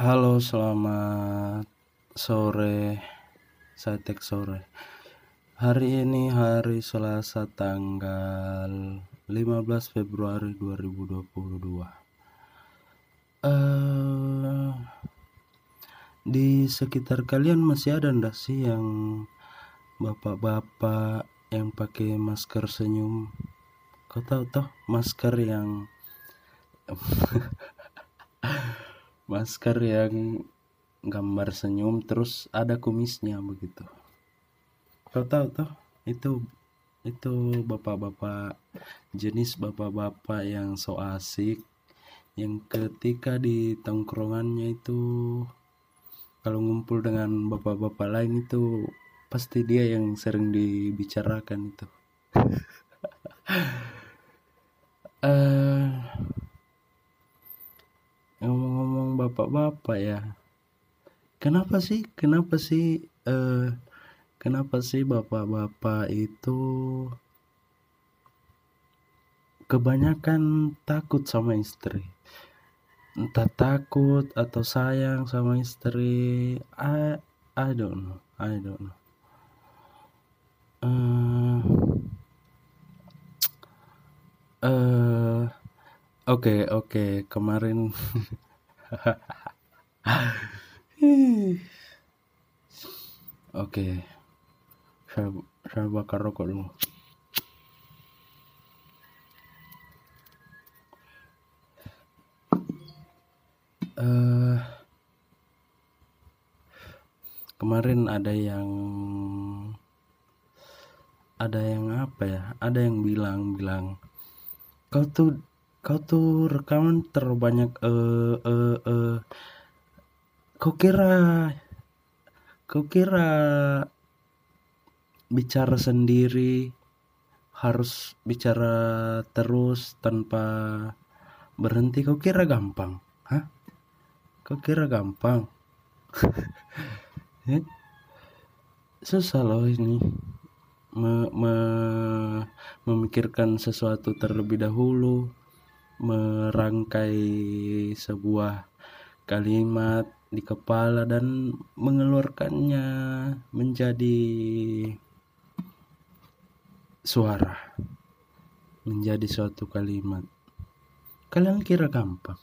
Halo, selamat sore. Saya tek sore. Hari ini hari Selasa tanggal 15 Februari 2022. Eh di sekitar kalian masih ada ndak sih yang bapak-bapak yang pakai masker senyum? Kau tahu toh masker yang masker yang gambar senyum terus ada kumisnya begitu. Kau tahu toh itu itu bapak-bapak jenis bapak-bapak yang so asik yang ketika di tongkrongannya itu kalau ngumpul dengan bapak-bapak lain itu pasti dia yang sering dibicarakan itu. Uh, ngomong-ngomong bapak-bapak ya. Kenapa sih kenapa sih uh, kenapa sih bapak-bapak itu kebanyakan takut sama istri? Entah takut atau sayang sama istri I I don't know I don't know. Uh, uh, oke oke kemarin Oke. Saya, saya bakar rokok dulu. Uh, kemarin ada yang ada yang apa ya ada yang bilang bilang kau tuh kau tuh rekaman terlalu banyak eh uh, eh. Uh, Kau kira kau kira bicara sendiri harus bicara terus tanpa berhenti? Kau kira gampang? Hah? Kau kira gampang? Eh? susah loh ini. Me, me, memikirkan sesuatu terlebih dahulu merangkai sebuah kalimat di kepala dan mengeluarkannya menjadi suara menjadi suatu kalimat. Kalian kira gampang?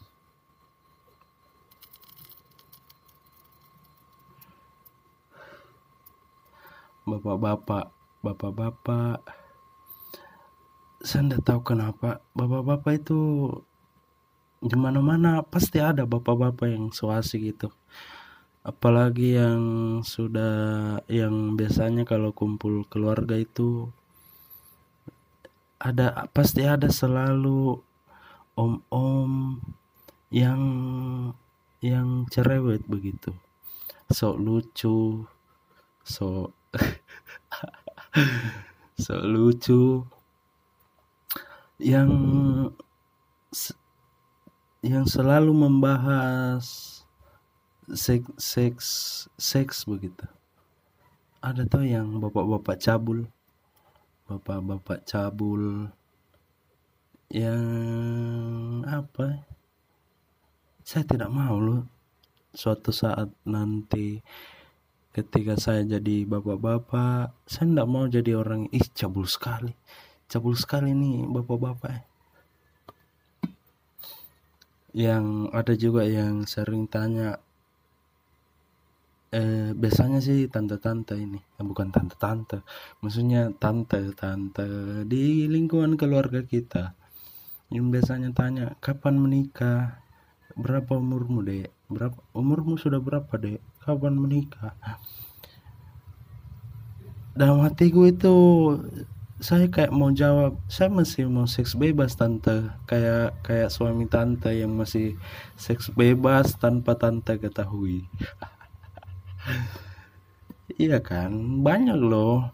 Bapak-bapak bapak-bapak saya tidak tahu kenapa. Bapak-bapak itu di mana-mana pasti ada bapak-bapak yang so gitu. Apalagi yang sudah yang biasanya kalau kumpul keluarga itu ada pasti ada selalu om-om yang yang cerewet begitu. Sok lucu sok sok lucu yang yang selalu membahas seks seks seks begitu. Ada tuh yang bapak-bapak cabul bapak-bapak cabul. Yang apa? Saya tidak mau loh suatu saat nanti ketika saya jadi bapak-bapak saya tidak mau jadi orang ih cabul sekali cabul sekali nih bapak-bapak. Yang ada juga yang sering tanya eh biasanya sih tante-tante ini. Eh, bukan tante-tante maksudnya tante-tante di lingkungan keluarga kita. Yang biasanya tanya kapan menikah? Berapa umurmu dek? Berapa umurmu sudah berapa dek? Kapan menikah? Dalam hatiku itu saya kayak mau jawab saya masih mau seks bebas tante. Kayak kayak suami tante yang masih seks bebas tanpa tante ketahui. Iya kan? Banyak loh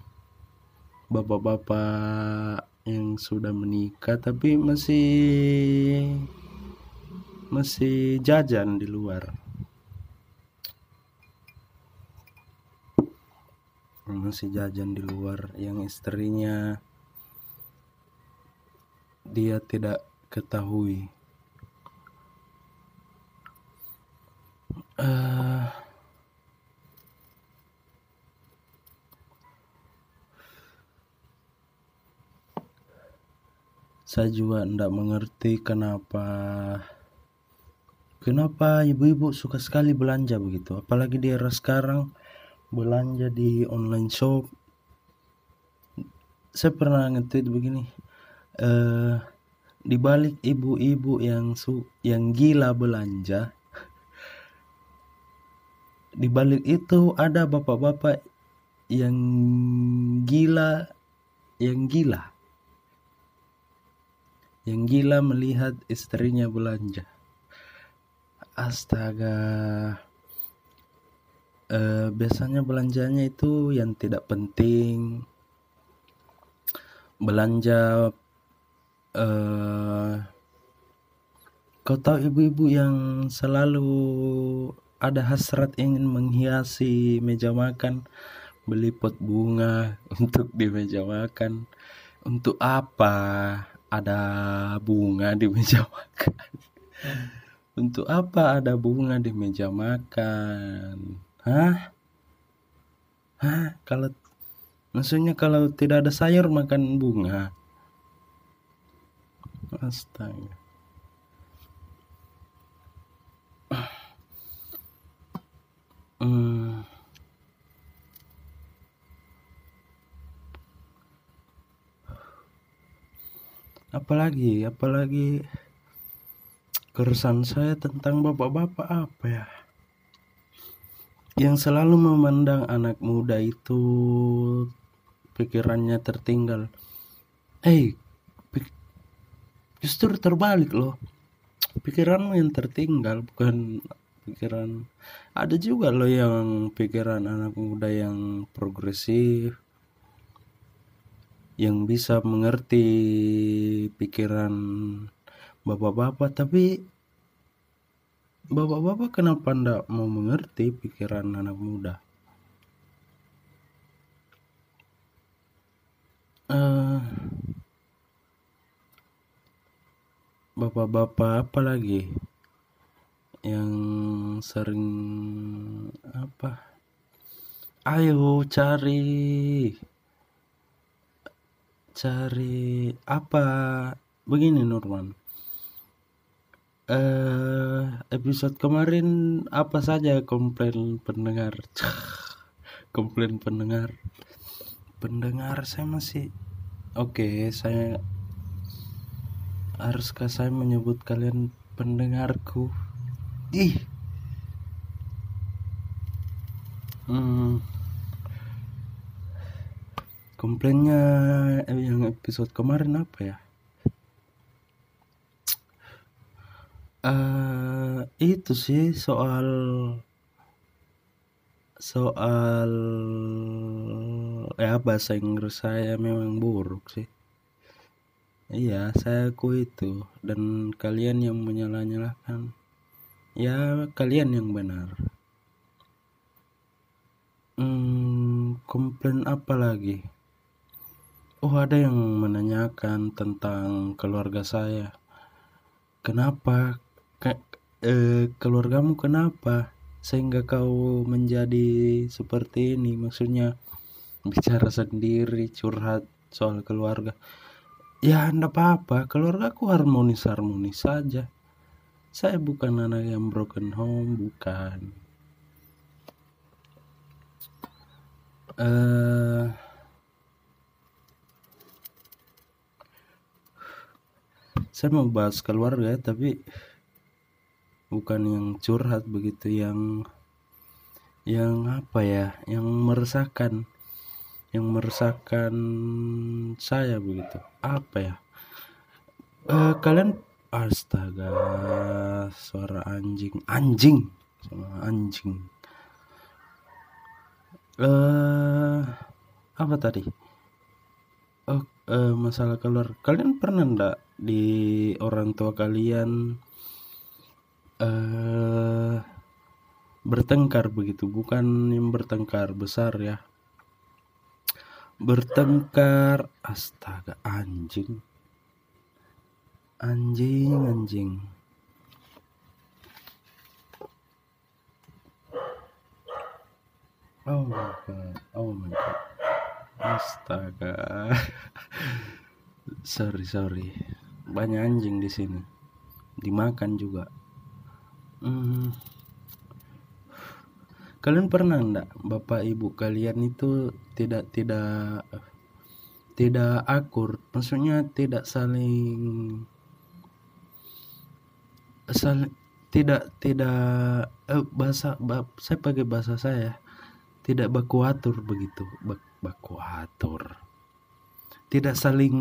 bapak-bapak yang sudah menikah tapi masih masih jajan di luar masih jajan di luar yang istrinya. Dia tidak ketahui. Uh, saya juga tidak mengerti kenapa kenapa ibu-ibu suka sekali belanja begitu. Apalagi di era sekarang belanja di online shop. Saya pernah nge-tweet begini eh di balik ibu-ibu yang su yang gila belanja di balik itu ada bapak-bapak yang gila yang gila yang gila melihat istrinya belanja. Astaga eh, biasanya belanjanya itu yang tidak penting. Belanja eh, kau tahu ibu-ibu yang selalu ada hasrat ingin menghiasi meja makan? Beli pot bunga untuk di meja makan. Untuk apa ada bunga di meja makan? Untuk apa ada bunga di meja makan hah? Hah? Kalau maksudnya kalau tidak ada sayur makan bunga? Astaga. Hmm. apalagi apalagi keresahan saya tentang bapak-bapak apa ya yang selalu memandang anak muda itu pikirannya tertinggal. Eh hey, justru terbalik loh. Pikiranmu yang tertinggal bukan pikiran. Ada juga loh yang pikiran anak muda yang progresif yang bisa mengerti pikiran bapak-bapak tapi bapak-bapak kenapa ndak mau mengerti pikiran anak muda? Uh, bapak-bapak apa lagi yang sering apa? Ayo cari cari apa? Begini Nurman eh episode kemarin apa saja komplain pendengar? Komplain pendengar. Pendengar saya masih oke okay, saya haruskah saya menyebut kalian pendengarku? Ih. Hmm. komplainnya eh, yang episode kemarin apa ya uh, itu sih soal soal ya bahasa Inggris saya memang buruk sih. Iya saya aku itu. Dan kalian yang menyalah-nyalahkan ya kalian yang benar. Hmm, komplain apa lagi? Oh ada yang menanyakan tentang keluarga saya. Kenapa Ke, eh, keluargamu kenapa sehingga kau menjadi seperti ini? Maksudnya bicara sendiri curhat soal keluarga. Ya anda apa-apa. Keluargaku harmonis-harmonis saja. Saya bukan anak yang broken home, bukan. Uh, saya mau bahas keluarga tapi bukan yang curhat begitu yang yang apa ya yang meresahkan yang meresahkan saya begitu. Apa ya? Uh, kalian astaga suara anjing anjing suara anjing. Eh apa tadi? Oh uh, masalah keluar kalian pernah ndak di orang tua kalian uh, bertengkar begitu bukan yang bertengkar besar ya. Bertengkar astaga anjing. Anjing anjing. Oh my god oh my god. Astaga. Sorry sorry. Banyak anjing di sini. Dimakan juga hmm. kalian pernah enggak bapak ibu kalian itu tidak tidak tidak akur? Maksudnya tidak saling saling tidak tidak eh, bahasa bah, saya pakai bahasa saya tidak baku atur begitu bak, atur tidak saling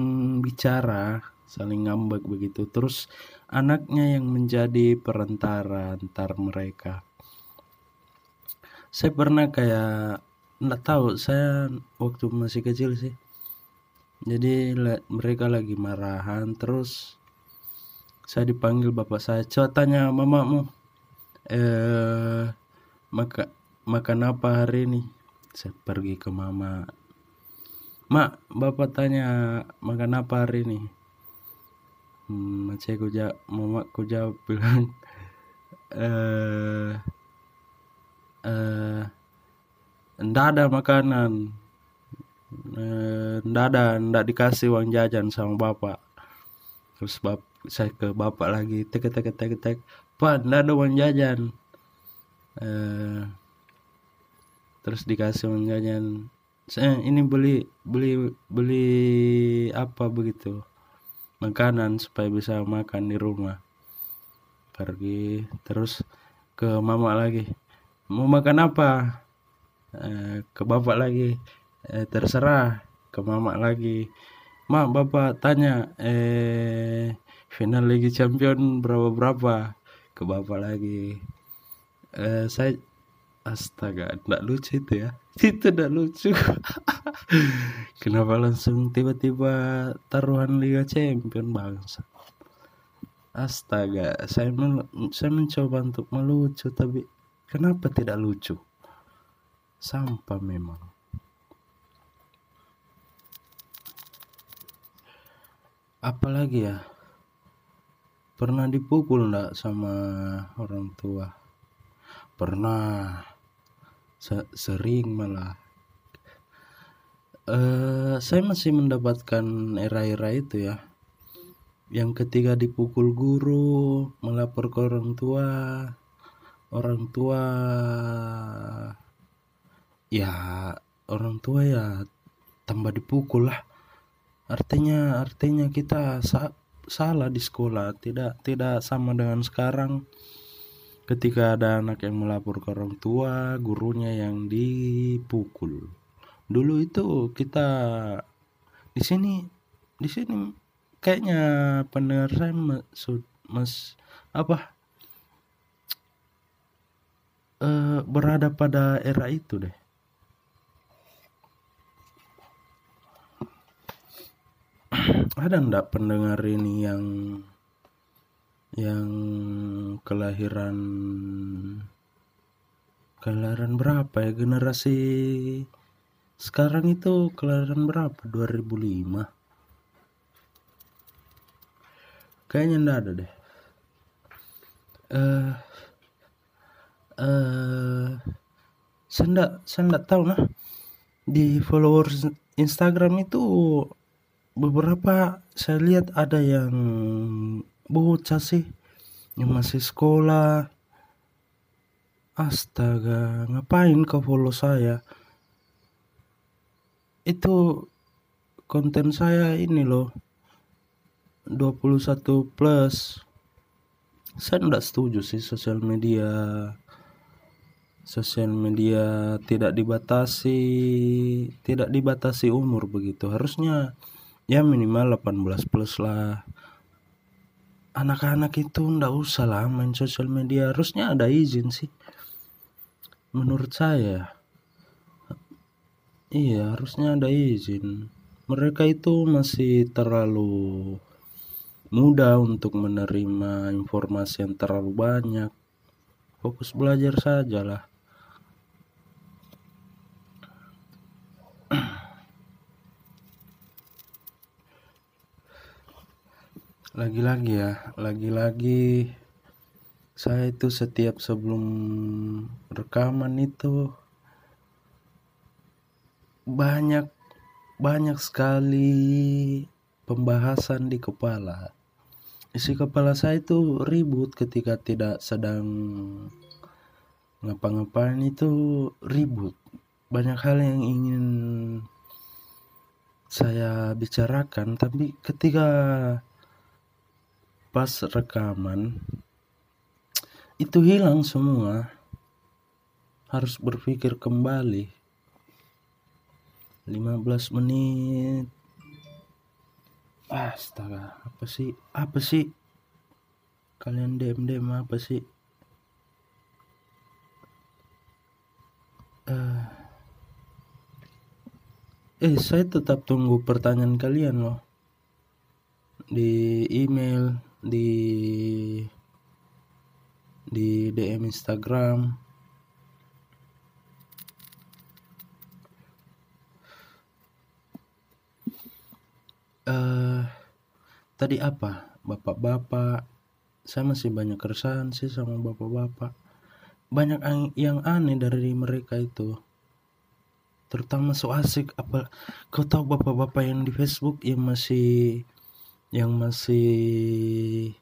bicara saling ngambek begitu. Terus anaknya yang menjadi perantara antar mereka. Saya pernah kayak nggak tahu saya waktu masih kecil sih. Jadi mereka lagi marahan terus saya dipanggil bapak saya coba tanya mamamu eh maka makan apa hari ini? Saya pergi ke mama. Mak bapak tanya makan apa hari ini hmm, ku jawab mama ku jawab bilang eh eh ndak ada makanan. Eh, ndak ada ndak dikasih uang jajan sama bapak. Terus bap saya ke bapak lagi tek tek tek tek pak ndak ada uang jajan. Eh, terus dikasih uang jajan. Saya ini beli beli beli apa begitu makanan supaya bisa makan di rumah. Pergi terus ke mama lagi. Mau makan apa? Eh, ke bapak lagi. Eh, terserah ke mama lagi. Mak bapak tanya eh final lagi champion berapa berapa ke bapak lagi. Eh, saya astaga tidak lucu itu ya. Itu tidak lucu. Kenapa langsung tiba-tiba taruhan Liga Champion bangsa astaga saya men saya mencoba untuk melucu tapi kenapa tidak lucu? Sampah memang. Apalagi ya? Pernah dipukul enggak sama orang tua? Pernah sering malah. Uh, saya masih mendapatkan era-era itu ya. Yang ketiga dipukul guru melapor ke orang tua orang tua ya orang tua ya tambah dipukul lah. Artinya artinya kita sa salah di sekolah tidak tidak sama dengan sekarang ketika ada anak yang melapor ke orang tua gurunya yang dipukul. Dulu itu kita di sini di sini kayaknya pendengar saya maksud mas apa? Uh, berada pada era itu deh. Ada ndak pendengar ini yang yang kelahiran kelahiran berapa ya? Generasi sekarang itu kelahiran berapa? 2005 kayaknya ndak ada deh. Eh uh, eh uh, saya ndak saya ndak tahu nah. Di followers Instagram itu beberapa saya lihat ada yang bocah sih yang masih sekolah. Astaga ngapain kau follow saya? Itu konten saya ini loh 21 plus. Saya tidak setuju sih sosial media. Sosial media tidak dibatasi tidak dibatasi umur begitu. Harusnya ya minimal 18 plus lah anak-anak itu ndak usah lah main sosial media. Harusnya ada izin sih. Menurut saya. Iya harusnya ada izin. Mereka itu masih terlalu mudah untuk menerima informasi yang terlalu banyak. Fokus belajar saja lagi-lagi ya lagi-lagi saya itu setiap sebelum rekaman itu banyak banyak sekali pembahasan di kepala. Isi kepala saya itu ribut ketika tidak sedang ngapa-ngapain itu ribut. Banyak hal yang ingin saya bicarakan tapi ketika pas rekaman itu hilang semua. Harus berpikir kembali. 15 menit. Astaga apa sih? Apa sih? Kalian dem dem apa sih? Uh, eh saya tetap tunggu pertanyaan kalian loh. Di email di di DM Instagram. Uh, tadi apa? Bapak-bapak. Saya masih banyak keresahan sih sama bapak-bapak. Banyak yang aneh dari mereka itu. Terutama so asik apa kau tahu bapak-bapak yang di Facebook yang masih yang masih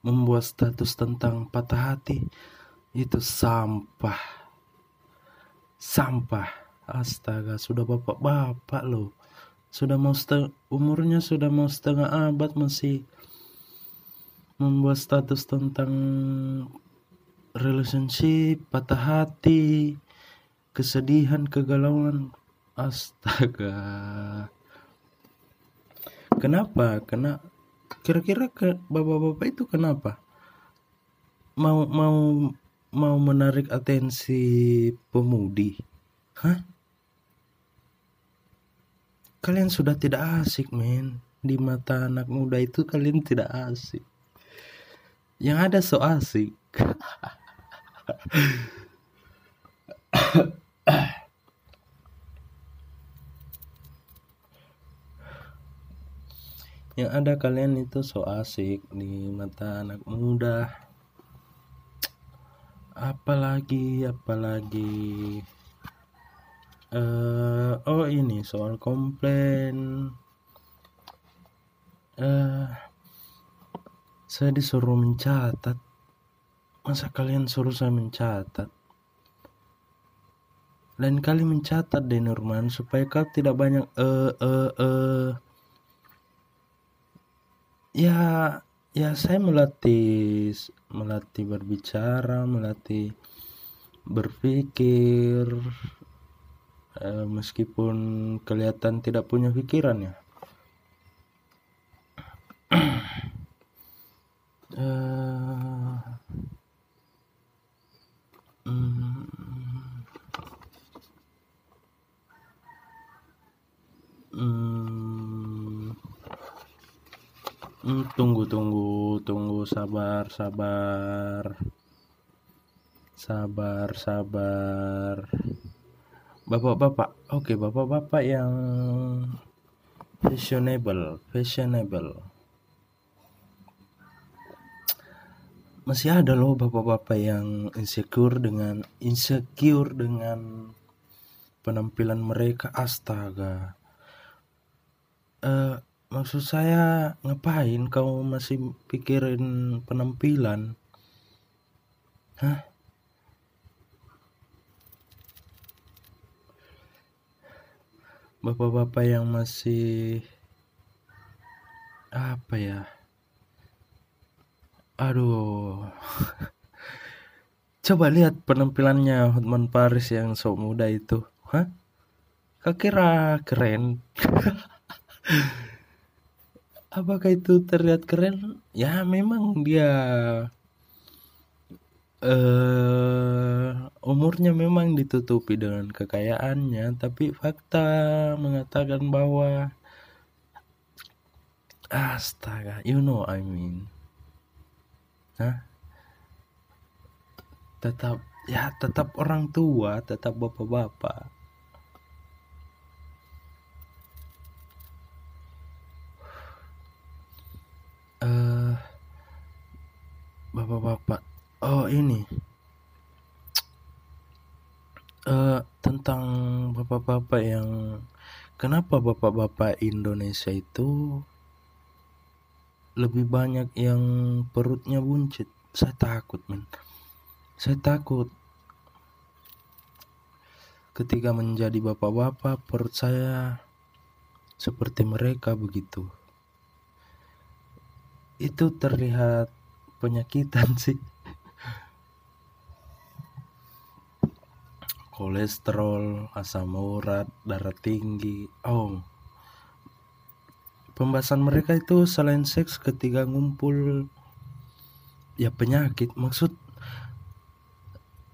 membuat status tentang patah hati itu sampah. Sampah. Astaga sudah bapak-bapak loh. Sudah mau setengah, umurnya sudah mau setengah abad masih membuat status tentang relationship patah hati kesedihan kegalauan. Astaga kenapa? Kena kira-kira ke bapak-bapak itu kenapa? Mau mau mau menarik atensi pemudi? Hah? Kalian sudah tidak asik men. Di mata anak muda itu kalian tidak asik. Yang ada so asik yang ada kalian itu so asik di mata anak muda. Apalagi apalagi. Uh, oh ini soal komplain. Uh, saya disuruh mencatat. Masa kalian suruh saya mencatat? Lain kali mencatat deh Nurman supaya kau tidak banyak eh uh, eh uh, eh. uh, ya ya saya melatih melatih berbicara melatih berpikir eh, meskipun kelihatan tidak punya pikiran ya. Uh, Hmm, tunggu tunggu tunggu. Sabar sabar. Sabar sabar. Bapak-bapak. Oke bapak-bapak yang fashionable fashionable. Masih ada loh bapak-bapak yang insecure dengan insecure dengan penampilan mereka. Astaga. Uh, maksud saya ngapain kau masih pikirin penampilan? Hah? Bapak-bapak yang masih apa ya? Aduh. Coba lihat penampilannya Hotman Paris yang sok muda itu. Hah? Kira keren apakah itu terlihat keren? Ya memang dia uh, umurnya memang ditutupi dengan kekayaannya tapi fakta mengatakan bahwa astaga you know I mean. Hah? tetap ya tetap orang tua tetap bapak-bapak uh, bapak-bapak. Oh ini. Uh, tentang bapak-bapak yang kenapa bapak-bapak Indonesia itu lebih banyak yang perutnya buncit? Saya takut men. Saya takut ketika menjadi bapak-bapak perut saya seperti mereka begitu itu terlihat penyakitan sih. Kolesterol asam urat darah tinggi oh. Pembahasan mereka itu selain seks ketika ngumpul ya penyakit maksud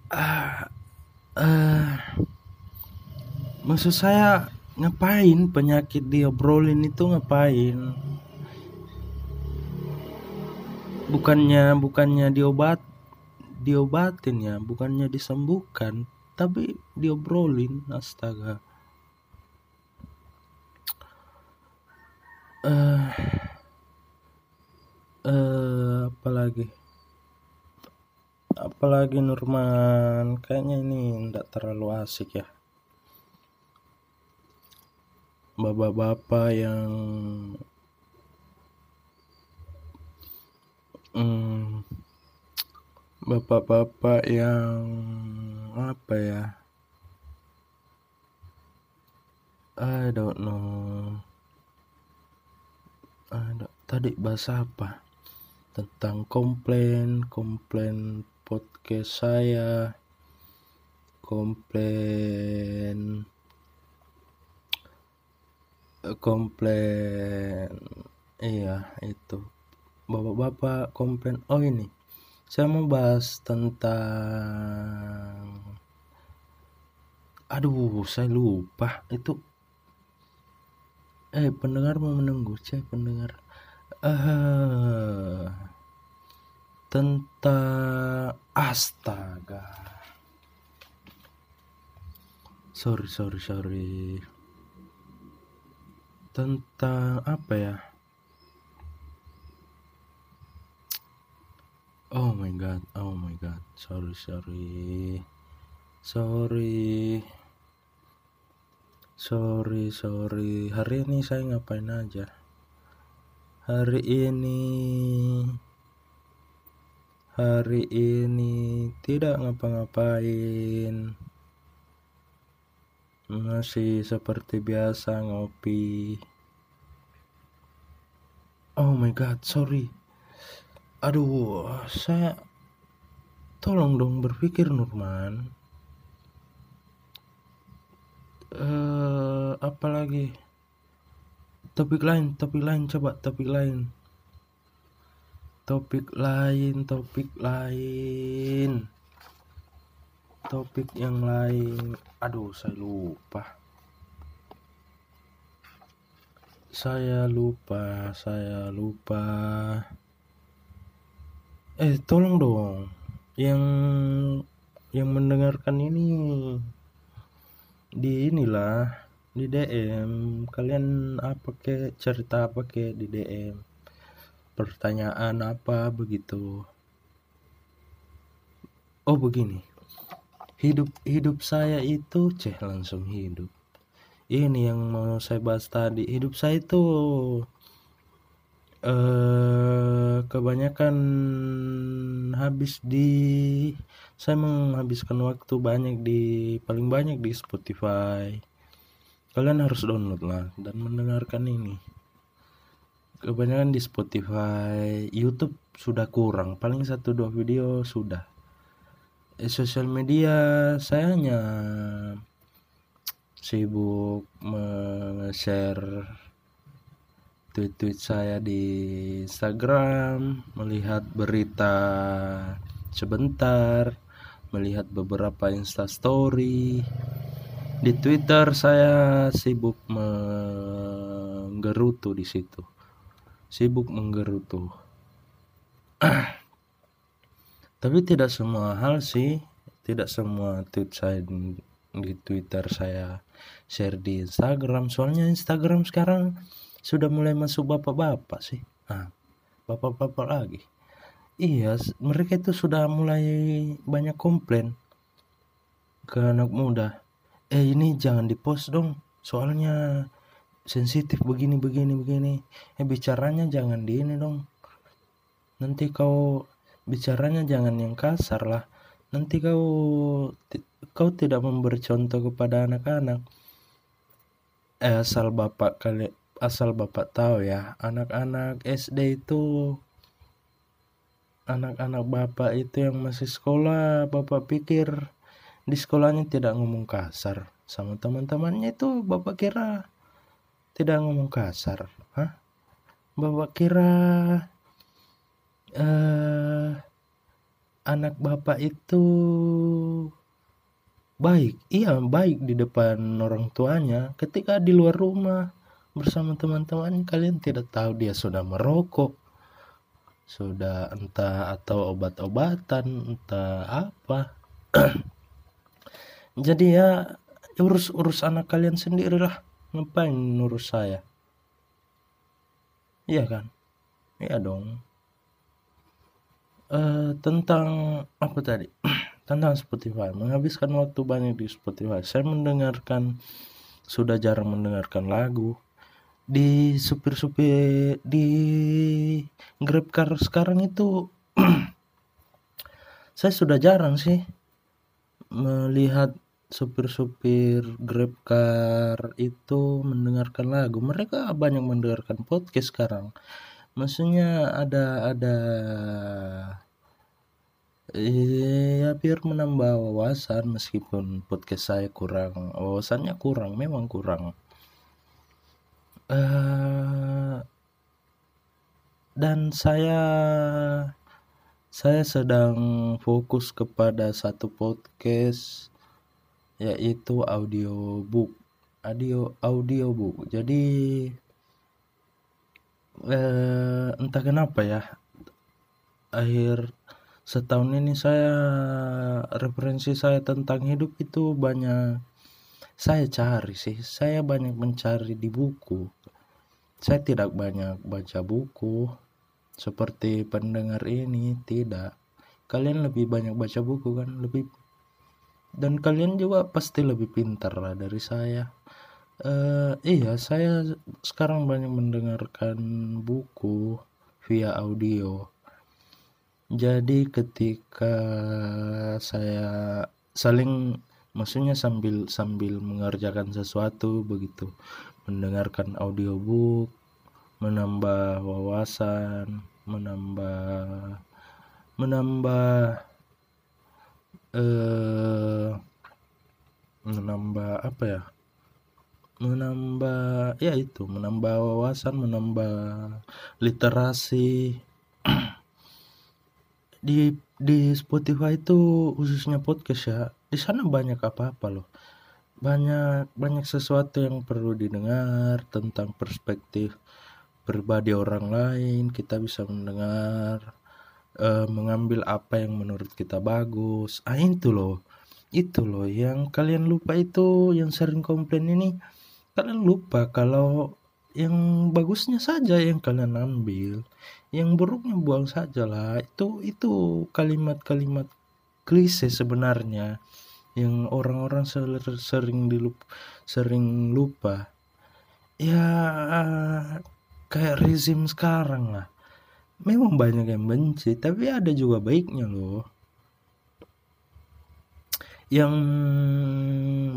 ah uh, maksud saya ngapain penyakit diobrolin itu ngapain bukannya bukannya diobat diobatin ya bukannya disembuhkan tapi diobrolin astaga. Uh, uh, apalagi? Apalagi Nurman kayaknya ini tidak terlalu asik ya. Bapak-bapak yang hmm, bapak-bapak yang apa ya? I don't know. Ada tadi bahasa apa? Tentang komplain komplain podcast saya komplain komplain iya itu bapak-bapak komplain oh ini saya mau bahas tentang aduh saya lupa itu. Eh pendengar mau menunggu saya pendengar. Uh, tentang astaga. Sorry sorry sorry. Tentang apa ya oh my god oh my god. Sorry sorry. Sorry. Sorry sorry. Hari ini saya ngapain aja? Hari ini hari ini tidak ngapa-ngapain. Masih seperti biasa ngopi. Oh my god sorry aduh saya tolong dong berpikir Nurman. Uh, apalagi topik lain topik lain coba topik lain. Topik lain topik lain. Topik yang lain. Aduh saya lupa. Saya lupa saya lupa eh tolong dong. Yang yang mendengarkan ini di inilah di DM kalian apa ke cerita apa ke di DM pertanyaan apa begitu? Oh begini. Hidup hidup saya itu ceh langsung hidup. Ini yang mau saya bahas tadi. Hidup saya itu eh kebanyakan habis di saya menghabiskan waktu banyak di paling banyak di Spotify. Kalian harus download lah dan mendengarkan ini. Kebanyakan di Spotify YouTube sudah kurang. Paling satu dua video sudah. Eh, sosial media saya hanya sibuk share tweet-tweet saya di Instagram, melihat berita sebentar, melihat beberapa instastory. Di Twitter saya sibuk menggerutu di situ. Sibuk menggerutu. Tapi tidak semua hal sih, tidak semua tweet saya di Twitter saya share di Instagram. Soalnya Instagram sekarang sudah mulai masuk bapak-bapak sih. Nah bapak-bapak lagi. Iya mereka itu sudah mulai banyak komplain ke anak muda. Eh ini jangan dipost dong soalnya sensitif begini begini begini. Eh bicaranya jangan di ini dong. Nanti kau bicaranya jangan yang kasar lah. Nanti kau kau tidak memberi contoh kepada anak-anak. Eh, asal bapak kali asal bapak tahu ya anak-anak SD itu anak-anak bapak itu yang masih sekolah bapak pikir di sekolahnya tidak ngomong kasar. Sama teman-temannya itu bapak kira tidak ngomong kasar. Hah? bapak kira uh, anak bapak itu baik. Iya baik di depan orang tuanya ketika di luar rumah bersama teman-teman kalian tidak tahu dia sudah merokok sudah entah atau obat-obatan entah apa. Jadi ya urus urus anak kalian sendirilah. Ngapain urus saya? Iya kan? Iya dong. Uh, tentang apa tadi? Tentang Spotify. Menghabiskan waktu banyak di Spotify. Saya mendengarkan sudah jarang mendengarkan lagu di supir-supir di Grab Car sekarang itu saya sudah jarang sih melihat supir-supir Grab Car itu mendengarkan lagu. Mereka banyak mendengarkan podcast sekarang. Maksudnya ada ada ya biar menambah wawasan meskipun podcast saya kurang wawasannya kurang memang kurang uh, dan saya saya sedang fokus kepada satu podcast yaitu audiobook audio audiobook jadi uh, entah kenapa ya akhir setahun ini saya referensi saya tentang hidup itu banyak saya cari sih. Saya banyak mencari di buku. Saya tidak banyak baca buku. Seperti pendengar ini tidak. Kalian lebih banyak baca buku kan? Lebih dan kalian juga pasti lebih pintar lah dari saya. Uh, iya saya sekarang banyak mendengarkan buku via audio. Jadi ketika saya saling maksudnya sambil sambil mengerjakan sesuatu begitu. Mendengarkan audiobook menambah wawasan menambah menambah eh menambah apa ya? Menambah ya itu menambah wawasan menambah literasi. Di di Spotify itu khususnya podcast ya di sana banyak apa-apa loh. Banyak banyak sesuatu yang perlu didengar tentang perspektif pribadi orang lain. Kita bisa mendengar uh, mengambil apa yang menurut kita bagus. Ah itu loh. Itu loh yang kalian lupa itu yang sering komplain ini. Kalian lupa kalau yang bagusnya saja yang kalian ambil. Yang buruknya buang saja lah itu itu kalimat-kalimat klise sebenarnya yang orang-orang sering dilup sering lupa. Ya kayak rezim sekarang lah. Memang banyak yang benci tapi ada juga baiknya loh. Yang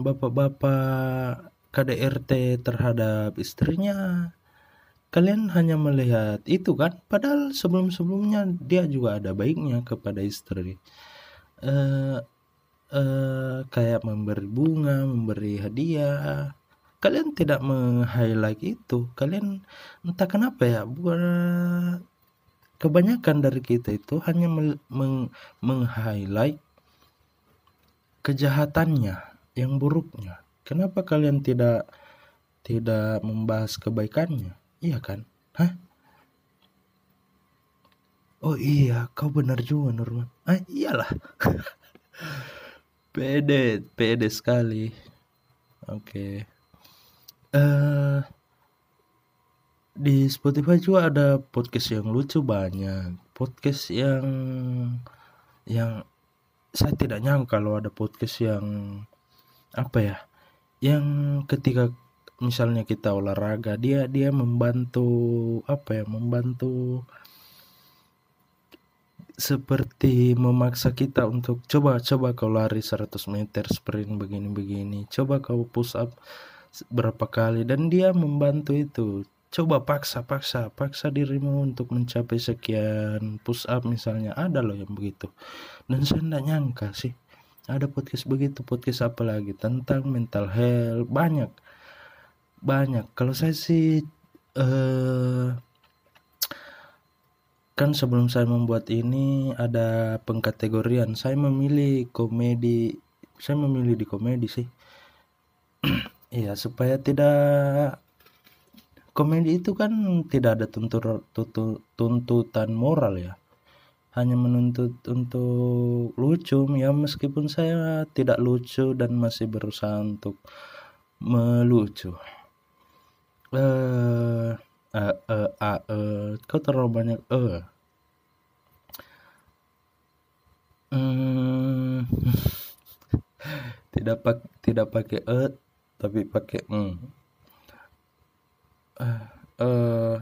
bapak-bapak KDRT terhadap istrinya kalian hanya melihat itu kan? Padahal sebelum-sebelumnya dia juga ada baiknya kepada istri. Uh, uh, kayak memberi bunga, memberi hadiah. Kalian tidak meng-highlight itu. Kalian entah kenapa ya, buat kebanyakan dari kita itu hanya meng-highlight kejahatannya, yang buruknya. Kenapa kalian tidak tidak membahas kebaikannya? Iya kan? Hah? Oh iya, kau benar juga Norman. Ah iyalah. pede pede sekali oke okay. uh, eh, di Spotify juga ada podcast yang lucu banyak podcast yang yang saya tidak nyangka kalau ada podcast yang apa ya yang ketika misalnya kita olahraga dia dia membantu apa ya membantu seperti memaksa kita untuk coba coba kau lari 100 meter sprint begini begini coba kau push up berapa kali. Dan dia membantu itu. Coba paksa paksa paksa dirimu untuk mencapai sekian push up misalnya. Ada loh yang begitu. Dan saya tidak nyangka sih ada podcast begitu podcast apa lagi tentang mental health banyak banyak. Kalau saya sih uh, kan sebelum saya membuat ini ada pengkategorian saya memilih komedi. Saya memilih di komedi sih. Iya supaya tidak komedi itu kan tidak ada tuntut, tuntut, tuntutan moral ya. Hanya menuntut untuk lucu. Ya meskipun saya tidak lucu dan masih berusaha untuk melucu. Eh uh, uh, uh, uh, kau terlalu banyak eh hmm, tidak pak tidak pakai e tapi pakai mm. uh, uh,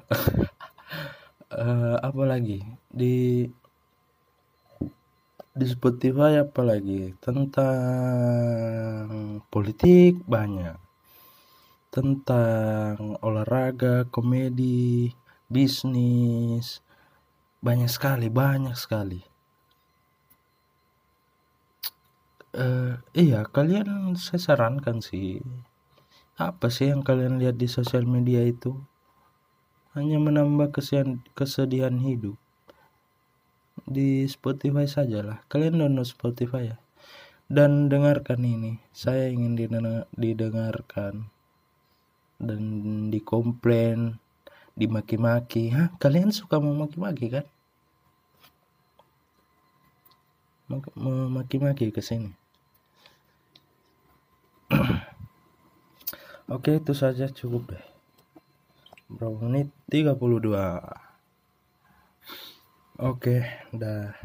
uh, apa lagi? Di di Spotify apa lagi? Tentang politik banyak tentang olahraga, komedi, bisnis, banyak sekali, banyak sekali. Uh, iya, kalian saya sarankan sih. Apa sih yang kalian lihat di sosial media itu? Hanya menambah kesedihan, kesedihan hidup. Di Spotify sajalah. Kalian download Spotify ya. Dan dengarkan ini. Saya ingin didengarkan dan dikomplain dimaki-maki. Hah kalian suka memaki-maki kan? Memaki-maki ke sini. Oke itu saja cukup deh. Berapa menit? 32 Oke udah